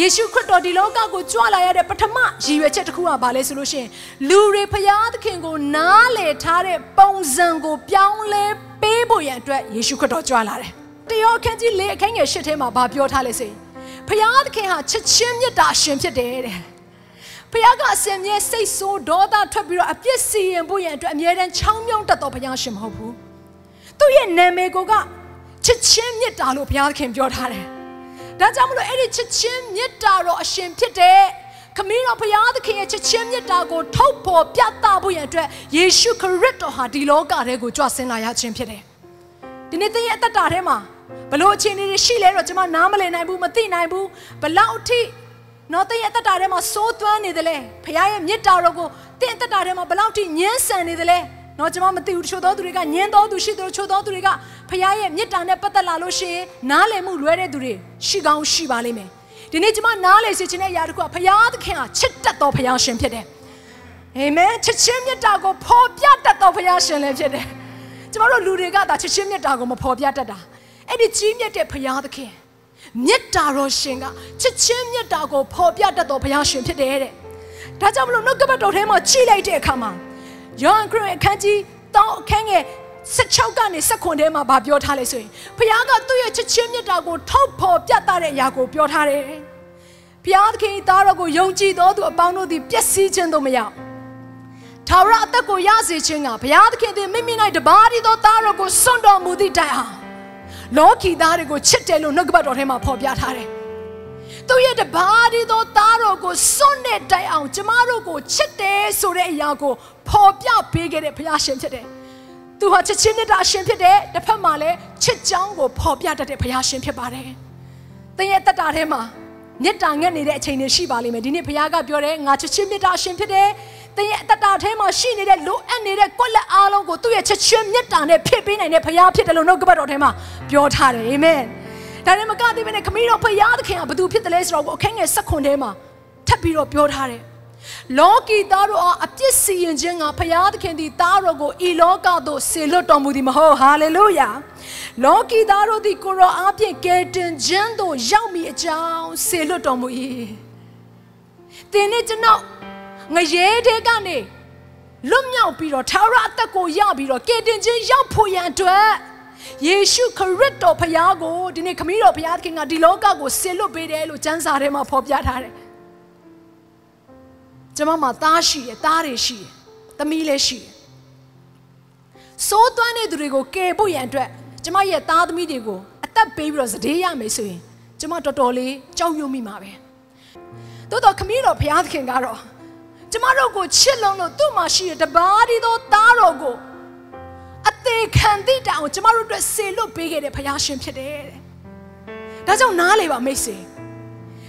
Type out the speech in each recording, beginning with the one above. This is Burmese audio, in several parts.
ယေရှုခရစ်တော်ဒီလောကကိုကြွလာရတဲ့ပထမရည်ရွယ်ချက်တစ်ခုကဘာလဲဆိုလို့ရှိရင်လူတွေဖျားသခင်ကိုနားလည်ထားတဲ့ပုံစံကိုပြောင်းလဲပေးဖို့ရန်အတွက်ယေရှုခရစ်တော်ကြွလာတယ်။တယောအခန်းကြီးလေးအခန်းငယ်ရှစ်ထဲမှာဘာပြောထားလဲဆိုရင်ဖျားသခင်ဟာချစ်ချင်းမြတ်တာရှင်ဖြစ်တယ်တဲ့။ဖျားကအစင်မြဲစိတ်ဆိုးဒေါသထွက်ပြီးတော့အပြစ်စီရင်ဖို့ရန်အတွက်အမြဲတမ်းချောင်းမြောင်းတတ်တော်ဖျားရှင်မဟုတ်ဘူး။သူ့ရဲ့နာမည်ကိုကချစ်ချင်းမြတ်တာလို့ဘုရားသခင်ပြောထားတယ်။ ဒါကြောင့်မလို့အဲ့ဒီချစ်ချင်းမြတ်တာတော့အရှင်ဖြစ်တဲ့ခမင်းတော်ဘုရားသခင်ရဲ့ချစ်ချင်းမြတ်တာကိုထုတ်ဖော်ပြသဖို့ရန်အတွက်ယေရှုခရစ်တော်ဟာဒီလောကထဲကိုကြွဆင်းလာရခြင်းဖြစ်တယ်။ဒီနေ့သင်ရဲ့အသက်တာထဲမှာဘလို့အခြေအနေတွေရှိလဲတော့ကျွန်မနားမလည်နိုင်ဘူးမသိနိုင်ဘူးဘလောက်အထိနော်သင်ရဲ့အသက်တာထဲမှာစိုးသွမ်းနေတယ်လေဘုရားရဲ့မြတ်တာတော်ကိုသင်အသက်တာထဲမှာဘလောက်ထိညှင်းဆန်နေတယ်လဲ နော်ကျွန်မမသိဘူးတချို့သောသူတွေကညင်းသောသူရှိတယ်တချို့သောသူတွေကဖခင်ရဲ့မြစ်တာနဲ့ပတ်သက်လာလို့ရှိရင်နားလည်မှုလွဲတဲ့သူတွေရှိကောင်းရှိပါလိမ့်မယ်ဒီနေ့ကျွန်မနားလည်စေချင်တဲ့ຢာတစ်ခုကဖခင်သခင်ဟာချစ်တတ်သောဖခင်ရှင်ဖြစ်တယ်အာမင်ချစ်ချင်းမြတ်တာကိုဖော်ပြတတ်သောဖခင်ရှင်လည်းဖြစ်တယ်ကျွန်တော်တို့လူတွေကသာချစ်ချင်းမြတ်တာကိုမဖော်ပြတတ်တာအဲ့ဒီကြီးမြတ်တဲ့ဖခင်သခင်မြတ်တာတော်ရှင်ကချစ်ချင်းမြတ်တာကိုဖော်ပြတတ်သောဖခင်ရှင်ဖြစ်တယ်တဲ့ဒါကြောင့်မလို့နှုတ်ကပတ်တော်ထဲမှာကြည်လိုက်တဲ့အခါမှာ ယောဟန်ခရစ်အခန်းကြီးတောင်းအခန်းငယ်16ကနေ19ထဲမှာဗာပြောထားလဲဆိုရင်ဘုရားကသူ့ရဲ့ချစ်ချင်းမြတ်တာကိုထုတ်ဖော်ပြသတဲ့အရာကိုပြောထားတယ်။ဘုရားသခင်၏သားတော်ကိုယုံကြည်သောသူအပေါင်းတို့သည်ပျက်စီးခြင်းသို့မရောက်။ထာဝရအသက်ကိုရစေခြင်းကဘုရားသခင်သည်မိမိ၌တပါးတည်းသောသားတော်ကိုစွန့်တော်မူသည့်တိုင်အောင်လောကီသားတွေကိုချစ်တယ်လို့နှုတ်ကပတ်တော်ထဲမှာဖော်ပြထားတယ်။သူ့ရဲ့တပါးတည်းသောသားတော်ကိုစွန့်တဲ့တိုင်အောင်ကျမတို့ကိုချစ်တယ်ဆိုတဲ့အရာကို ဖော်ပြပေးခဲ့တဲ့ဘုရားရှင်ဖြစ်တယ်။သူဟာချစ်ချင်းမြတ်တာရှင်ဖြစ်တယ်။တစ်ဖက်မှာလည်းချစ်ကြောင်းကိုဖော်ပြတတ်တဲ့ဘုရားရှင်ဖြစ်ပါတယ်။သင်ရဲ့တက်တာထဲမှာမြတ်တာငတ်နေတဲ့အချိန်တွေရှိပါလိမ့်မယ်။ဒီနေ့ဘုရားကပြောတယ်ငါချစ်ချင်းမြတ်တာရှင်ဖြစ်တယ်။သင်ရဲ့တက်တာထဲမှာရှိနေတဲ့လိုအပ်နေတဲ့ကွက်လက်အားလုံးကိုသူ့ရဲ့ချစ်ချင်းမြတ်တာနဲ့ဖြည့်ပေးနိုင်တဲ့ဘုရားဖြစ်တယ်လို့နှုတ်ကပတ်တော်ထဲမှာပြောထားတယ်။အာမင်။ဒါနဲ့မကသေးဘဲနဲ့ခမည်းတော်ဘုရားသခင်ကဘသူဖြစ်တယ်လဲဆိုတော့အခန်းငယ်၁၇ထဲမှာထပ်ပြီးတော့ပြောထားတယ်။ လောကီသားတို့အားအပြစ်စီရင်ခြင်းကဘုရားသခင်သည်သားတော်ကိုဤလောကသို့ဆေလွတ်တော်မူသည်မဟုတ်ဟာလေလုယာလောကီသားတို့သည်ကိုရောအားဖြင့်ကယ်တင်ခြင်းသို့ရောက်မည်အကြောင်းဆေလွတ်တော်မူ၏သင်နဲ့ကျွန်တော်ငရဲတဲ့ကနေလွတ်မြောက်ပြီးတော့ထာဝရအသက်ကိုရပြီးတော့ကယ်တင်ခြင်းရောက်ဖို့ရန်အတွက်ယေရှုခရစ်တော်ဖခင်ကိုဒီနေ့ခမည်းတော်ဖခင်ကဒီလောကကိုဆေလွတ်ပေးတယ်လို့ကျမ်းစာထဲမှာဖော်ပြထားတယ် ကျမမှာသားရှိတယ်သားတွေရှိတယ်သမီးလည်းရှိတယ်စိုးသွမ်းတဲ့သူတွေကိုကယ်ဖို့ရန်အတွက်ကျမရဲ့သားသမီးတွေကိုအသက်ပေးပြီးတော့စတေးရမယ်ဆိုရင်ကျမတော်တော်လေးကြောက်ရွံ့မိမှာပဲတိုးတော့ခမည်းတော်ဘုရားသခင်ကတော့ကျမတို့ကိုချစ်လုံးလို့သူ့မှာရှိတဲ့တပါးဒီသောသားတော်ကိုအသေးခံသည့်တိုင်အောင်ကျမတို့အတွက်ဆေလွတ်ပေးခဲ့တဲ့ဘုရားရှင်ဖြစ်တယ်တဲ့ဒါကြောင့်နားလေပါမိတ်ဆွေ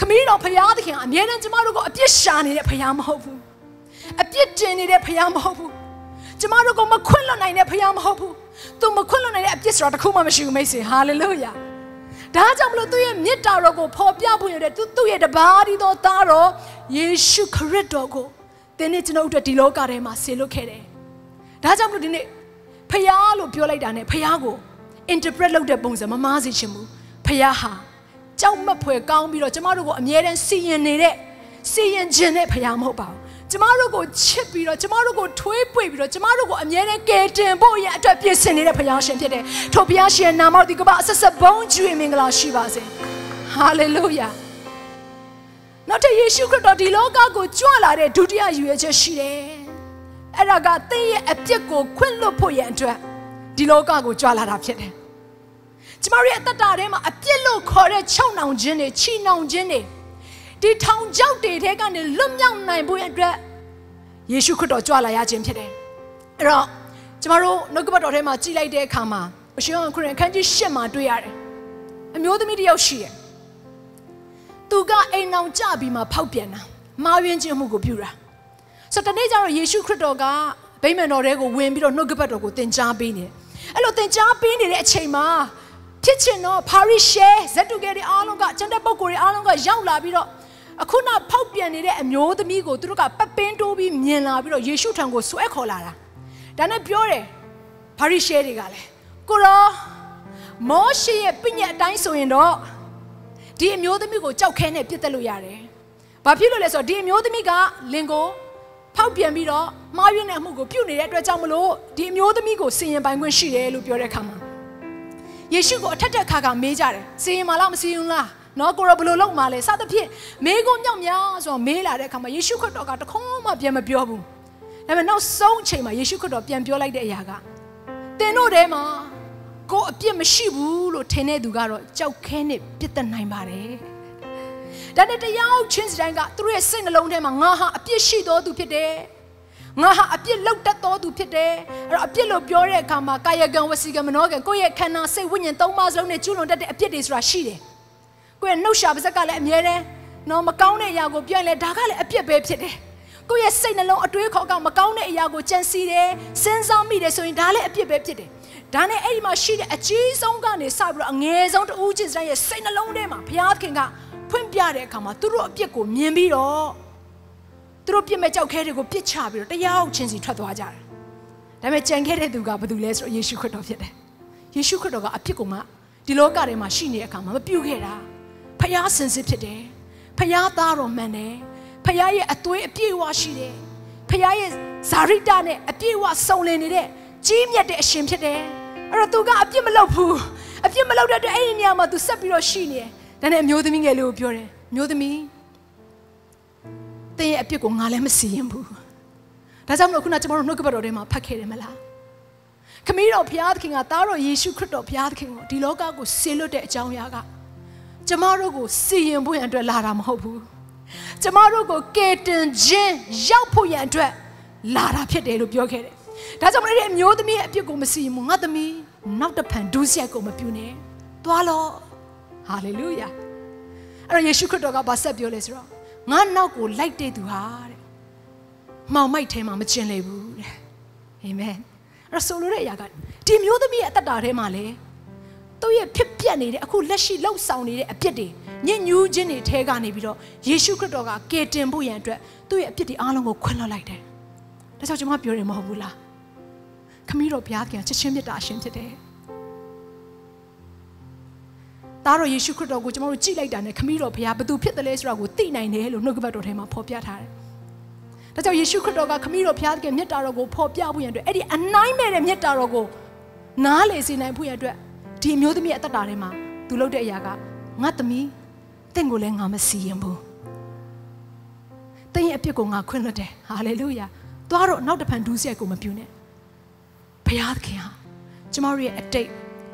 ခမည်းတော်ဖရာသခင်ကအမြဲတမ်းကျမတို့ကိုအပြစ်ရှာနေတဲ့ဖရာမဟုတ်ဘူးအပြစ်တင်နေတဲ့ဖရာမဟုတ်ဘူးကျမတို့ကိုမခွင့်လွတ်နိုင်တဲ့ဖရာမဟုတ်ဘူးသူမခွင့်လွတ်နိုင်တဲ့အပြစ်ဆိုတာတစ်ခုမှမရှိဘူးမိတ်ဆွေဟာလေလုယာဒါကြောင့်မလို့သူ့ရဲ့မေတ္တာတော်ကိုဖော်ပြဖို့ရတဲ့သူသူ့ရဲ့တပါးဒီသောသားတော်ယေရှုခရစ်တော်ကိုသင်နဲ့ကျွန်တော်တို့ဒီလောကထဲမှာဆေလွတ်ခဲ့တယ်ဒါကြောင့်မလို့ဒီနေ့ဖရာလို့ပြောလိုက်တာ ਨੇ ဖရာကို interpret လုပ်တဲ့ပုံစံမမားစေချင်ဘူးဖရာဟာ ကြောက်မက်ဖွယ်ကောင်းပြီးတော့ကျမတို့ကိုအမြဲတမ်းစီရင်နေတဲ့စီရင်ခြင်းနဲ့ဖရားမဟုတ်ပါဘူးကျမတို့ကိုချစ်ပြီးတော့ကျမတို့ကိုထွေးပွေပြီးတော့ကျမတို့ကိုအမြဲတမ်းကယ်တင်ဖို့ရအတွက်ပြင်ဆင်နေတဲ့ဖရားရှင်ဖြစ်တယ်ထို့ဖရားရှင်နာမတော်ဒီကမအဆက်ဆက်ဘုန်းကျွေမင်္ဂလာရှိပါစေဟာလေလုယာနောက်ထပ်ယေရှုခရစ်တော်ဒီလောကကိုကြွလာတဲ့ဒုတိယယူရချက်ရှိတယ်အဲ့ဒါကသင်ရဲ့အပြစ်ကိုခွင့်လွတ်ဖို့ရန်အတွက်ဒီလောကကိုကြွလာတာဖြစ်တယ် ကျမတို့ရဲ့အသက်တာထဲမှာအပြစ်လို့ခေါ်တဲ့ချုံနှောင်ခြင်းတွေချီနှောင်ခြင်းတွေဒီထောင်ချောက်တွေထဲကနေလွတ်မြောက်နိုင်ဖို့အတွက်ယေရှုခရစ်တော်ကြွလာရခြင်းဖြစ်တယ်အဲ့တော့ကျမတို့နှုတ်ကပတ်တော်ထဲမှာကြည်လိုက်တဲ့အခါမှာအရှင်ခရစ်ခန်းကြီးရှစ်မှာတွေ့ရတယ်အမျိုးသမီးတစ်ယောက်ရှိတယ်သူကအိမ်အောင်ကြပြီးမှဖောက်ပြန်တာမာယွင်းခြင်းမှုကိုပြုတာဆိုတော့တနေ့ကျတော့ယေရှုခရစ်တော်ကဗိမာန်တော်ထဲကိုဝင်ပြီးတော့နှုတ်ကပတ်တော်ကိုသင်ကြားပေးနေတယ်အဲ့လိုသင်ကြားပေးနေတဲ့အချိန်မှာ ဖြစ်ချင်တော့ပါရီရှဲဇက်တူကဲတွေအားလုံးကကျန်တဲ့ပုံကိုယ်တွေအားလုံးကရောက်လာပြီးတော့အခုနဖောက်ပြန်နေတဲ့အမျိုးသမီးကိုသူတို့ကပပင်းတိုးပြီးမြင်လာပြီးတော့ယေရှုထံကိုဆွဲခေါ်လာတာဒါနဲ့ပြောတယ်ပါရီရှဲတွေကလည်းကိုရောမောရှေရဲ့ပြညတ်အတိုင်းဆိုရင်တော့ဒီအမျိုးသမီးကိုကြောက်ခဲနဲ့ပြစ်တက်လို့ရတယ်။ဘာဖြစ်လို့လဲဆိုတော့ဒီအမျိုးသမီးကလင်ကိုဖောက်ပြန်ပြီးတော့မှားယွင်းတဲ့အမှုကိုပြုတ်နေတဲ့အတွက်ကြောင့်မလို့ဒီအမျိုးသမီးကိုစီရင်ပိုင်ခွင့်ရှိတယ်လို့ပြောတဲ့အခါမှာ ယေရှုကိုအထက်ထက်ခါခါမေးကြတယ်။စီရင်မလားမစီရင်လား။နော်ကိုရောဘယ်လိုလုပ်မှာလဲစသဖြင့်မေးခွန်းမြောက်များဆိုတော့မေးလာတဲ့အခါမှာယေရှုခရစ်တော်ကတခုံးမှပြန်မပြောဘူး။ဒါပေမဲ့နောက်ဆုံးအချိန်မှာယေရှုခရစ်တော်ပြန်ပြောလိုက်တဲ့အရာကသင်တို့ထဲမှာကိုအပြစ်မရှိဘူးလို့ထင်တဲ့သူကတော့ကြောက်ခဲနဲ့ပြစ်တက်နိုင်ပါတယ်။ဒါနဲ့တရားချင်းစတိုင်းကသူတို့ရဲ့စိတ်နှလုံးထဲမှာငါဟာအပြစ်ရှိတော်သူဖြစ်တယ်။ ငါဟာအပြစ်လောက်တတ်တော်သူဖြစ်တယ်။အဲ့တော့အပြစ်လို့ပြောတဲ့အခါမှာကာယကံဝစီကံမနောကံကိုယ့်ရဲ့ခန္ဓာစိတ်ဝိညာဉ်သုံးပါးစလုံးနဲ့ကျူးလွန်တတ်တဲ့အပြစ်တွေဆိုတာရှိတယ်။ကိုယ့်ရဲ့နှုတ်ရှာပါးစက်ကလည်းအမြဲတမ်းနော်မကောင်းတဲ့အရာကိုပြောရင်လည်းဒါကလည်းအပြစ်ပဲဖြစ်တယ်။ကိုယ့်ရဲ့စိတ်နှလုံးအတွေးခေါ်ကမကောင်းတဲ့အရာကိုကြံစီတယ်စဉ်းစားမိတယ်ဆိုရင်ဒါလည်းအပြစ်ပဲဖြစ်တယ်။ဒါနဲ့အဲ့ဒီမှာရှိတဲ့အကြီးဆုံးကနေစပြီးတော့အငယ်ဆုံးတဦးချင်းစတိုင်းရဲ့စိတ်နှလုံးထဲမှာဘုရားသခင်ကဖွင့်ပြတဲ့အခါမှာသူတို့အပြစ်ကိုမြင်ပြီးတော့ သူတို့ပြစ်မဲ့ကြောက်ခဲတွေကိုပြစ်ချပြီးတော့တရားအောင်ချင်းစီထွက်သွားကြတယ်။ဒါပေမဲ့ကြံခဲ့တဲ့သူကဘာတူလဲဆိုတော့ယေရှုခရစ်တော်ဖြစ်တယ်။ယေရှုခရစ်တော်ကအပြစ်ကိုမှဒီလောကထဲမှာရှိနေတဲ့အခါမှာမပြုတ်ခဲ့တာ။ဖျားစင်စစ်ဖြစ်တယ်။ဖျားသားတော်မှန်တယ်။ဖျားရဲ့အသွေးအပြည့်အဝရှိတယ်။ဖျားရဲ့ဇာရိတနဲ့အပြည့်အဝစုံလင်နေတဲ့ကြီးမြတ်တဲ့အရှင်ဖြစ်တယ်။အဲ့တော့သူကအပြစ်မလုပ်ဘူး။အပြစ်မလုပ်တဲ့အတွက်အဲ့ဒီနေရာမှာသူဆက်ပြီးတော့ရှိနေတယ်။ဒါနဲ့အမျိုးသမီးငယ်လေးကိုပြောတယ်။မျိုးသမီး တင်းရဲ့အပြစ်ကိုငါလည်းမစီရင်ဘူး။ဒါကြောင့်မလို့ခုနကျွန်တော်တို့နှုတ်ကပတ်တော်ထဲမှာဖတ်ခဲ့တယ်မလား။ခမည်းတော်ဘုရားသခင်ကသားတော်ယေရှုခရစ်တော်ဘုရားသခင်ကိုဒီလောကကိုဆေလွတ်တဲ့အကြောင်းအရာကကျမတို့ကိုစီရင်ဖို့ရန်အတွက်လာတာမဟုတ်ဘူး။ကျမတို့ကိုကယ်တင်ခြင်းရောက်ဖို့ရန်အတွက်လာတာဖြစ်တယ်လို့ပြောခဲ့တယ်။ဒါကြောင့်မလို့ဒီအမျိုးသမီးရဲ့အပြစ်ကိုမစီရင်ဘူးငါသမီးနောက်တစ်ဖန်ဒုစရိုက်ကိုမပြုနဲ့။သွားလော့။ဟာလေလုယာ။အဲ့တော့ယေရှုခရစ်တော်ကဘာဆက်ပြောလဲဆိုတော့ ငါနောက်ကိုလိုက်တဲ့သူဟာတဲ့မှောင်မိုက်ထဲမှာမကျင်လေဘူးတဲ့အာမင်အဲ့ဆိုလိုတဲ့အရာကဒီမျိုးသမီးရဲ့အသက်တာထဲမှာလေသူ့ရဲ့ဖြစ်ပျက်နေတဲ့အခုလက်ရှိလှုပ်ဆောင်နေတဲ့အပြစ်တွေညဉ့်ညူးခြင်းတွေထဲကနေပြီးတော့ယေရှုခရစ်တော်ကကယ်တင်ဖို့ရန်အတွက်သူ့ရဲ့အပြစ်တွေအားလုံးကိုခွင့်လွှတ်လိုက်တယ်ဒါကြောင့်ကျွန်မပြောတယ်မဟုတ်ဘူးလားခမည်းတော်ဘုရားခင်ချက်ချင်းမြတ်တာအရှင်ဖြစ်တယ် သားတော်ယေရှုခရစ်တော်ကိုကျွန်တော်တို့ကြည့်လိုက်တာနဲ့ခမည်းတော်ဘုရားဘသူဖြစ်တယ်လဲဆိုတာကိုသိနိုင်တယ်လို့နှုတ်ကပတ်တော်ထဲမှာဖော်ပြထားတယ်။ဒါကြောင့်ယေရှုခရစ်တော်ကခမည်းတော်ဘုရားသခင်မြတ်တာတော်ကိုဖော်ပြဖို့ရန်အတွက်အဲ့ဒီအနိုင်မဲ့တဲ့မြတ်တာတော်ကိုနားလေစေနိုင်ဖို့ရန်အတွက်ဒီအမျိုးသမီးအသက်တာထဲမှာသူလုပ်တဲ့အရာကငါသမီးတင့်ကိုလည်းငါမစီရင်ဘူး။တင်းရဲ့အပြစ်ကိုငါခွင့်လွှတ်တယ်။ဟာလေလုယာ။သွားတော့နောက်တစ်ဖန်ဒူးဆက်ကိုမပြုနဲ့။ဘုရားသခင်ဟာကျမတို့ရဲ့အတိတ်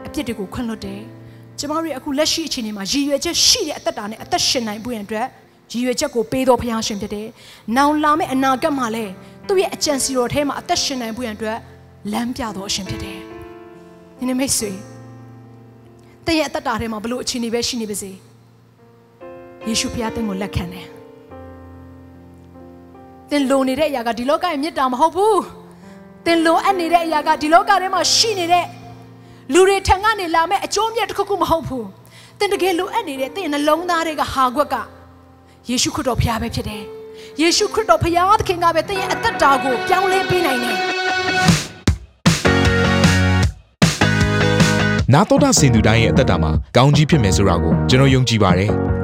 အပြစ်တွေကိုခွင့်လွှတ်တယ်။ ကျမတို့ရဲ့အခုလက်ရှိအခြေအနေမှာရည်ရွယ်ချက်ရှိတဲ့အသက်တာနဲ့အသက်ရှင်နိုင်ဖို့ရန်အတွက်ရည်ရွယ်ချက်ကိုပေးတော်ဘုရားရှင်ဖြစ်တယ်။နောင်လာမယ့်အနာဂတ်မှာလည်းသူ့ရဲ့အကြံစီတော်ထဲမှာအသက်ရှင်နိုင်ဖို့ရန်အတွက်လမ်းပြတော်အရှင်ဖြစ်တယ်။ဒီနေ့မိတ်ဆွေတည့်ရဲ့အသက်တာထဲမှာဘလို့အခြေအနေပဲရှိနေပါစေ။ယေရှုဘုရားတင့်ကိုလက်ခံတယ်။သင်လိုနေတဲ့အရာကဒီလောကရဲ့မြတ်တာမဟုတ်ဘူး။သင်လိုအပ်နေတဲ့အရာကဒီလောကထဲမှာရှိနေတဲ့ လူတွေထံကနေလာမဲ့အကျိုးမြတ်တစ်ခုခုမဟုတ်ဘူး။သင်တကယ်လိုအပ်နေတဲ့သင်နှလုံးသားတွေကဟာခွက်ကယေရှုခရစ်တော်ဖခင်ပဲဖြစ်တယ်။ယေရှုခရစ်တော်ဖခင်သခင်ကပဲသင်ရဲ့အသက်တာကိုပြောင်းလဲပေးနိုင်တယ်။နာတော်တာစင်သူတိုင်းရဲ့အသက်တာမှာကောင်းကြီးဖြစ်မယ်ဆိုတာကိုကျွန်တော်ယုံကြည်ပါတယ်။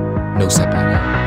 No.